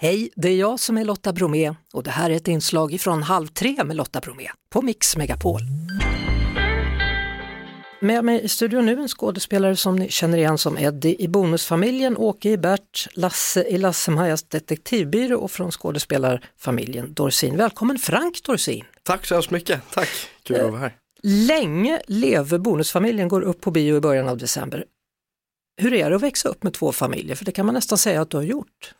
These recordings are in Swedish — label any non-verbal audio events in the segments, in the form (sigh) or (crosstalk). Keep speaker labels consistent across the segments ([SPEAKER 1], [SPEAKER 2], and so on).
[SPEAKER 1] Hej, det är jag som är Lotta Bromé och det här är ett inslag från Halv tre med Lotta Bromé på Mix Megapol. Med mig i studion nu en skådespelare som ni känner igen som Eddie i Bonusfamiljen, Åke i Bert, Lasse i Lasse-Majas detektivbyrå och från skådespelarfamiljen Dorsin. Välkommen Frank Dorsin!
[SPEAKER 2] Tack så hemskt mycket, tack, kul att vara här.
[SPEAKER 1] Länge leve Bonusfamiljen går upp på bio i början av december. Hur är det att växa upp med två familjer? För det kan man nästan säga att du har gjort.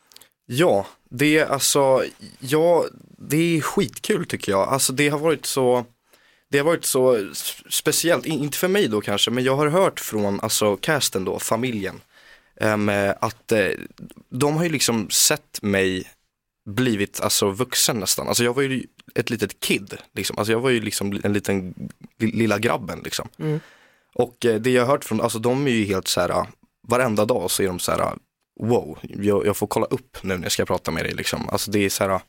[SPEAKER 2] Ja, det är alltså, ja, det är skitkul tycker jag. Alltså det har varit så, det har varit så speciellt, inte för mig då kanske, men jag har hört från alltså casten då, familjen, um, att uh, de har ju liksom sett mig blivit alltså vuxen nästan. Alltså jag var ju ett litet kid, liksom. alltså jag var ju liksom en liten lilla grabben liksom. Mm. Och uh, det jag har hört från, alltså de är ju helt så här, varenda dag så är de så här, wow, jag, jag, får kolla upp nu när jag ska prata med dig liksom. Alltså det är så här,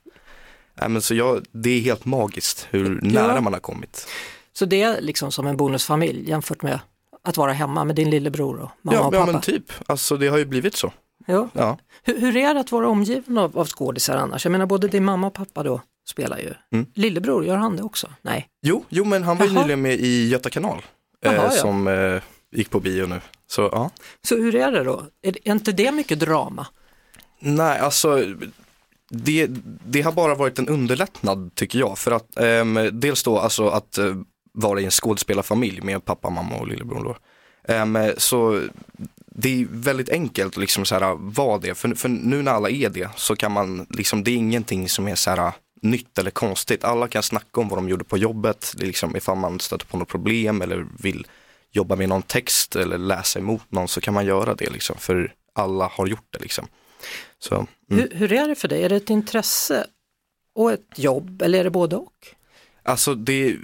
[SPEAKER 2] äh, men så jag, det är helt magiskt hur nära ja. man har kommit.
[SPEAKER 1] Så det är liksom som en bonusfamilj jämfört med att vara hemma med din lillebror och mamma
[SPEAKER 2] ja,
[SPEAKER 1] och pappa?
[SPEAKER 2] Ja men typ, alltså det har ju blivit så.
[SPEAKER 1] Ja. ja. Hur, hur är det att vara omgiven av, av skådisar annars? Jag menar både din mamma och pappa då spelar ju. Mm. Lillebror, gör han det också? Nej?
[SPEAKER 2] Jo, jo men han var ju nyligen med i Göta kanal. Jaha, eh, som eh, gick på bio nu. Så, ja.
[SPEAKER 1] så hur är det då? Är inte det mycket drama?
[SPEAKER 2] Nej, alltså det, det har bara varit en underlättnad tycker jag. För att eh, dels då alltså att eh, vara i en skådespelarfamilj med pappa, mamma och lillebror. Eh, så det är väldigt enkelt att liksom så här, vara det. För, för nu när alla är det så kan man, liksom, det är ingenting som är så här nytt eller konstigt. Alla kan snacka om vad de gjorde på jobbet, liksom, ifall man stöter på något problem eller vill jobba med någon text eller läsa emot någon så kan man göra det liksom, för alla har gjort det liksom. Så, mm.
[SPEAKER 1] hur, hur, är det för dig? Är det ett intresse och ett jobb eller är det både och?
[SPEAKER 2] Alltså det,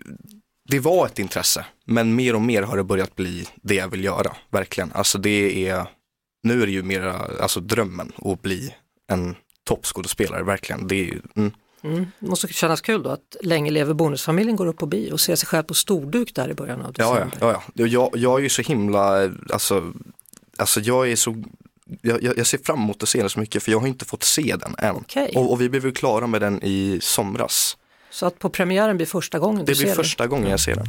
[SPEAKER 2] det var ett intresse, men mer och mer har det börjat bli det jag vill göra, verkligen. Alltså det är, nu är det ju mera alltså drömmen att bli en toppskådespelare, verkligen. Det är, mm.
[SPEAKER 1] Mm. Det måste kännas kul då att Länge lever bonusfamiljen går upp på bio och ser sig själv på storduk där i början av
[SPEAKER 2] december. Ja, ja, ja. Jag, jag är ju så himla, alltså, alltså jag är så jag, jag, ser fram emot att se den så mycket för jag har inte fått se den än.
[SPEAKER 1] Okay.
[SPEAKER 2] Och, och, vi blev klara med den i somras.
[SPEAKER 1] Så att på premiären blir första gången du
[SPEAKER 2] Det blir första den. gången jag ser den.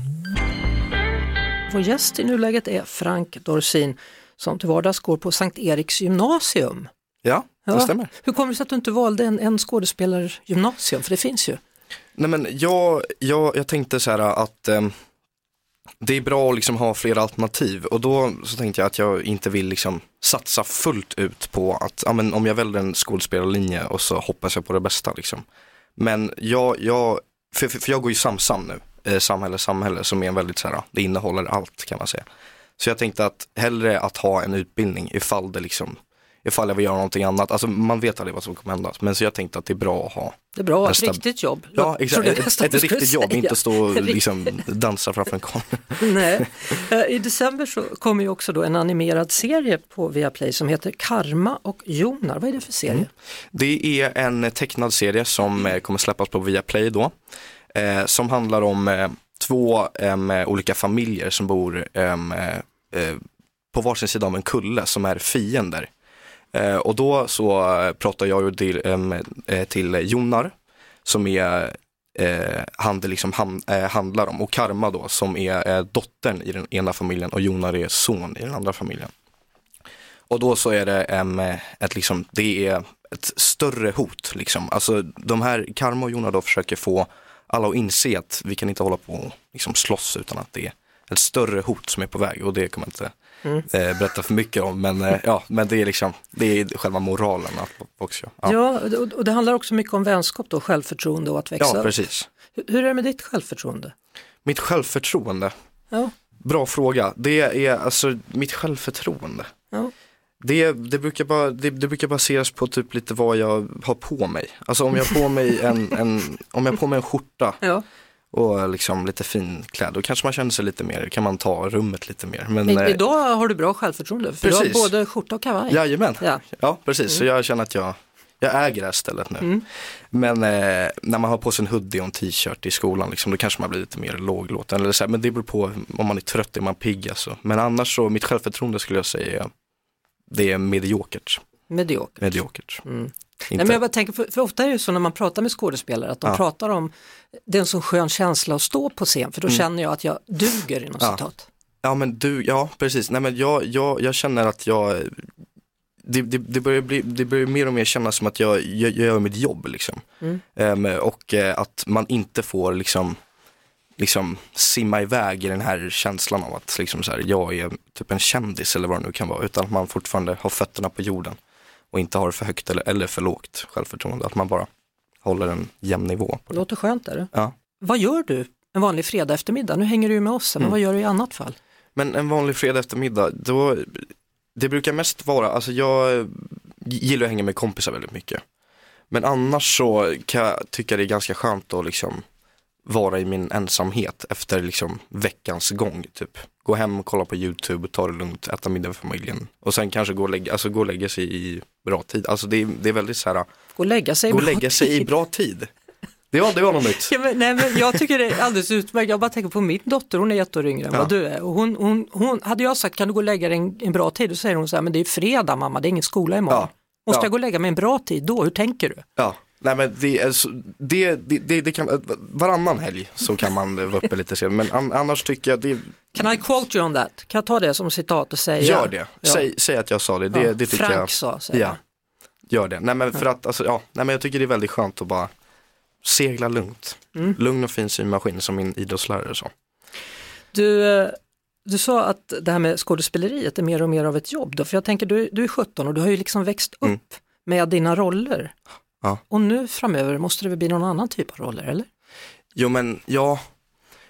[SPEAKER 1] Vår gäst i nuläget är Frank Dorsin som till vardags går på Sankt Eriks gymnasium.
[SPEAKER 2] Ja, det ja. stämmer.
[SPEAKER 1] Hur kommer det sig att du inte valde en, en skådespelargymnasium, för det finns ju?
[SPEAKER 2] Nej men jag, jag, jag tänkte så här att eh, det är bra att liksom ha flera alternativ och då så tänkte jag att jag inte vill liksom satsa fullt ut på att ja, men om jag väljer en skådespelarlinje och så hoppas jag på det bästa. Liksom. Men jag, jag för, för, jag går ju Samsam nu, eh, Samhälle Samhälle som är en väldigt så här, det innehåller allt kan man säga. Så jag tänkte att hellre att ha en utbildning ifall det liksom ifall jag vill göra någonting annat. Alltså man vet aldrig vad som kommer hända. Men så jag tänkte att det är bra att ha.
[SPEAKER 1] Det är bra att ha ett riktigt jobb.
[SPEAKER 2] Ja, exakt. Ett, ett riktigt jobb, inte stå och (laughs) liksom dansa framför en kamera. (laughs)
[SPEAKER 1] Nej. Eh, I december så kommer ju också då en animerad serie på Viaplay som heter Karma och Jonar. Vad är det för serie? Mm.
[SPEAKER 2] Det är en tecknad serie som eh, kommer släppas på Viaplay då. Eh, som handlar om eh, två eh, olika familjer som bor eh, på varsin sida av en kulle som är fiender. Eh, och då så eh, pratar jag till, eh, till Jonar som är eh, han det liksom ham, eh, handlar om och Karma då som är eh, dottern i den ena familjen och Jonar är son i den andra familjen. Och då så är det ett liksom, det är ett större hot liksom. Alltså de här, Karma och Jonar då försöker få alla att inse att vi kan inte hålla på och liksom slåss utan att det är ett större hot som är på väg och det kommer inte mm. eh, berätta för mycket om. Men, eh, ja, men det är liksom, det är själva moralen också.
[SPEAKER 1] Ja. ja, och det handlar också mycket om vänskap då, självförtroende och att växa
[SPEAKER 2] Ja, precis.
[SPEAKER 1] Hur är det med ditt självförtroende?
[SPEAKER 2] Mitt självförtroende?
[SPEAKER 1] Ja.
[SPEAKER 2] Bra fråga. Det är alltså mitt självförtroende.
[SPEAKER 1] Ja.
[SPEAKER 2] Det, det, brukar bara, det, det, brukar baseras på typ lite vad jag har på mig. Alltså om jag har på mig en, en, om jag har på mig en skjorta
[SPEAKER 1] ja
[SPEAKER 2] och liksom lite fin klädd. Då kanske man känner sig lite mer, kan man ta rummet lite mer. Men, I,
[SPEAKER 1] eh, idag har du bra självförtroende, för precis. du har både skjorta och kavaj.
[SPEAKER 2] Jajamän, ja, ja precis. Mm. Så jag känner att jag, jag äger det här stället nu. Mm. Men eh, när man har på sig en hoodie och en t-shirt i skolan, liksom, då kanske man blir lite mer låglåten. Eller så här, men det beror på om man är trött, är man pigg alltså. Men annars så, mitt självförtroende skulle jag säga, det är mediokert.
[SPEAKER 1] Mediokert.
[SPEAKER 2] mediokert. Mm.
[SPEAKER 1] Nej, men jag bara tänker, för, för ofta är det ju så när man pratar med skådespelare att de
[SPEAKER 2] Ja.
[SPEAKER 1] pratar om det är en sån skön känsla att stå på scen för då känner jag att jag duger inom
[SPEAKER 2] Mm. Ja.
[SPEAKER 1] citat.
[SPEAKER 2] Ja men du, ja precis. Nej men jag, jag, jag känner att jag, det, det, det, börjar bli, det börjar mer och mer kännas som att jag, jag, jag gör mitt jobb liksom.
[SPEAKER 1] Mm.
[SPEAKER 2] Ehm, och eh, att man inte får liksom, liksom simma iväg i den här känslan av att liksom så här, jag är typ en kändis eller vad det nu kan vara. Utan att man fortfarande har fötterna på jorden och inte har för högt eller, eller för lågt självförtroende. Att man bara håller en jämn nivå. På det.
[SPEAKER 1] Låter skönt är det.
[SPEAKER 2] Ja.
[SPEAKER 1] Vad gör du en vanlig fredag eftermiddag? Nu hänger du ju med oss, men
[SPEAKER 2] Mm.
[SPEAKER 1] vad gör du i annat fall?
[SPEAKER 2] Men en vanlig fredag eftermiddag, då, det brukar mest vara, alltså jag gillar att hänga med kompisar väldigt mycket. Men annars så kan jag tycka det är ganska skönt att liksom vara i min ensamhet efter liksom veckans gång typ. Gå hem, kolla på YouTube, ta det lugnt, äta middag med familjen och sen kanske gå och lägga, alltså gå och lägga sig i bra tid. Alltså det är, det är väldigt så här,
[SPEAKER 1] Gå och lägga sig
[SPEAKER 2] gå lägga sig i bra tid. Det var, det var något nytt. (laughs)
[SPEAKER 1] Ja, men, nej, men jag tycker det är alldeles utmärkt. Jag bara tänker på min dotter, hon är ett år yngre än
[SPEAKER 2] Ja.
[SPEAKER 1] vad du är. Och hon, hon, hon, hade jag sagt kan du gå och lägga dig en, en bra tid, då säger hon så här, men det är fredag mamma, det är ingen skola imorgon.
[SPEAKER 2] Ja.
[SPEAKER 1] Måste
[SPEAKER 2] Ja.
[SPEAKER 1] jag gå och lägga mig en bra tid då, hur tänker du?
[SPEAKER 2] Ja, nej men det, är så, det, det, det, det kan, varannan helg så kan man vara uppe lite sen. Men an, annars tycker jag, det,
[SPEAKER 1] Can I quote you on that? Kan jag ta det som citat och säga?
[SPEAKER 2] gör det.
[SPEAKER 1] Ja.
[SPEAKER 2] Säg, säg att jag sa det, det,
[SPEAKER 1] Ja.
[SPEAKER 2] det tycker
[SPEAKER 1] Frank
[SPEAKER 2] jag.
[SPEAKER 1] sa, säger
[SPEAKER 2] Ja, gör det. Nej men för att, alltså, ja, nej men jag tycker det är väldigt skönt att bara segla lugnt.
[SPEAKER 1] Mm.
[SPEAKER 2] Lugn och fin symaskin som min idrottslärare sa.
[SPEAKER 1] Du, eh, du sa att det här med skådespeleriet är mer och mer av ett jobb då, för jag tänker du, du är 17 och du har ju liksom växt upp
[SPEAKER 2] Mm.
[SPEAKER 1] med dina roller.
[SPEAKER 2] Ja.
[SPEAKER 1] Och nu framöver måste det väl bli någon annan typ av roller, eller?
[SPEAKER 2] Jo men ja,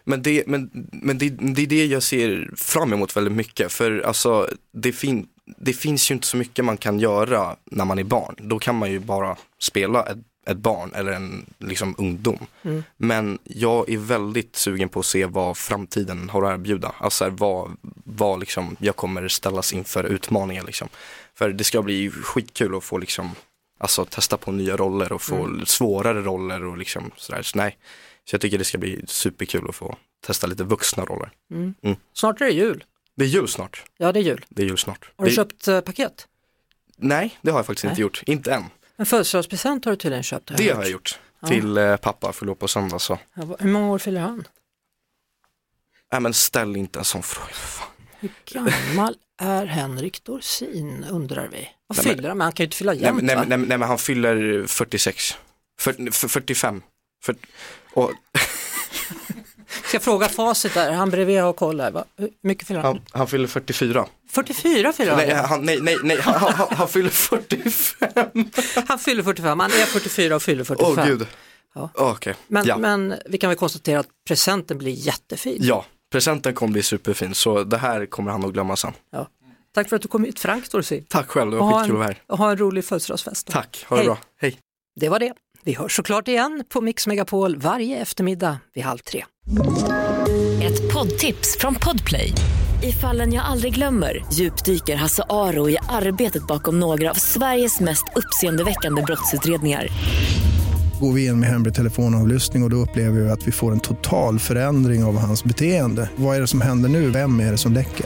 [SPEAKER 2] men, det, men, men det, det är det jag ser fram emot väldigt mycket. För alltså det, fin, det finns ju inte så mycket man kan göra när man är barn. Då kan man ju bara spela ett, ett barn eller en liksom, ungdom.
[SPEAKER 1] Mm.
[SPEAKER 2] Men jag är väldigt sugen på att se vad framtiden har att erbjuda. Alltså vad, vad liksom, jag kommer ställas inför utmaningar. Liksom. För det ska bli skitkul att få liksom, alltså, testa på nya roller och få svårare roller och liksom sådär. Så nej, så jag tycker det ska bli superkul att få testa lite vuxna roller.
[SPEAKER 1] Snart är det jul.
[SPEAKER 2] Det är jul snart.
[SPEAKER 1] Ja, det är jul.
[SPEAKER 2] Det är jul snart.
[SPEAKER 1] Har du
[SPEAKER 2] det,
[SPEAKER 1] köpt eh, paket?
[SPEAKER 2] Nej, det har jag faktiskt
[SPEAKER 1] Nej.
[SPEAKER 2] inte gjort. Inte än.
[SPEAKER 1] En födelsedagspresent har du tydligen köpt.
[SPEAKER 2] Det har jag gjort. Till eh, pappa, för på söndag så.
[SPEAKER 1] Ja, hur många år fyller han?
[SPEAKER 2] Nej men ställ inte en sån fråga.
[SPEAKER 1] Hur gammal är Henrik Dorsin undrar vi. Vad
[SPEAKER 2] Nej, men-
[SPEAKER 1] fyller han? Han kan ju inte fylla
[SPEAKER 2] Nej,
[SPEAKER 1] jämnt
[SPEAKER 2] nej, nej, men- nej men han fyller 46. För, för, 45. För, och
[SPEAKER 1] Ska jag fråga facit där? Han bredvid och kollar. Va? Hur mycket fyller han?
[SPEAKER 2] han, han fyller 44.
[SPEAKER 1] 44 fyller han.
[SPEAKER 2] Nej, han, nej, nej, nej han, han, han fyller 45.
[SPEAKER 1] Han fyller 45, han är 44 och fyller 45.
[SPEAKER 2] Åh gud.
[SPEAKER 1] Ja.
[SPEAKER 2] Okej,
[SPEAKER 1] Men,
[SPEAKER 2] ja.
[SPEAKER 1] men vi kan väl konstatera att presenten blir jättefin.
[SPEAKER 2] ja, presenten kommer bli superfin så det här kommer han att glömma sen.
[SPEAKER 1] Ja. Tack för att du kom hit Frank Dorsin.
[SPEAKER 2] Tack själv, det
[SPEAKER 1] Och
[SPEAKER 2] var skitkul att vara här.
[SPEAKER 1] och ha en rolig födelsedagsfest. då.
[SPEAKER 2] Tack, ha det
[SPEAKER 1] Hej.
[SPEAKER 2] bra. Hej.
[SPEAKER 1] Det var det. Vi hörs såklart igen på Mix Megapol varje eftermiddag vid halv tre.
[SPEAKER 3] Ett poddtips från Podplay. I fallen jag aldrig glömmer djupdyker Hasse Aro i arbetet bakom några av Sveriges mest uppseendeväckande brottsutredningar.
[SPEAKER 4] Går vi in med hemlig telefonavlyssning och, och då upplever vi att vi får en total förändring av hans beteende. Vad är det som händer nu? Vem är det som läcker?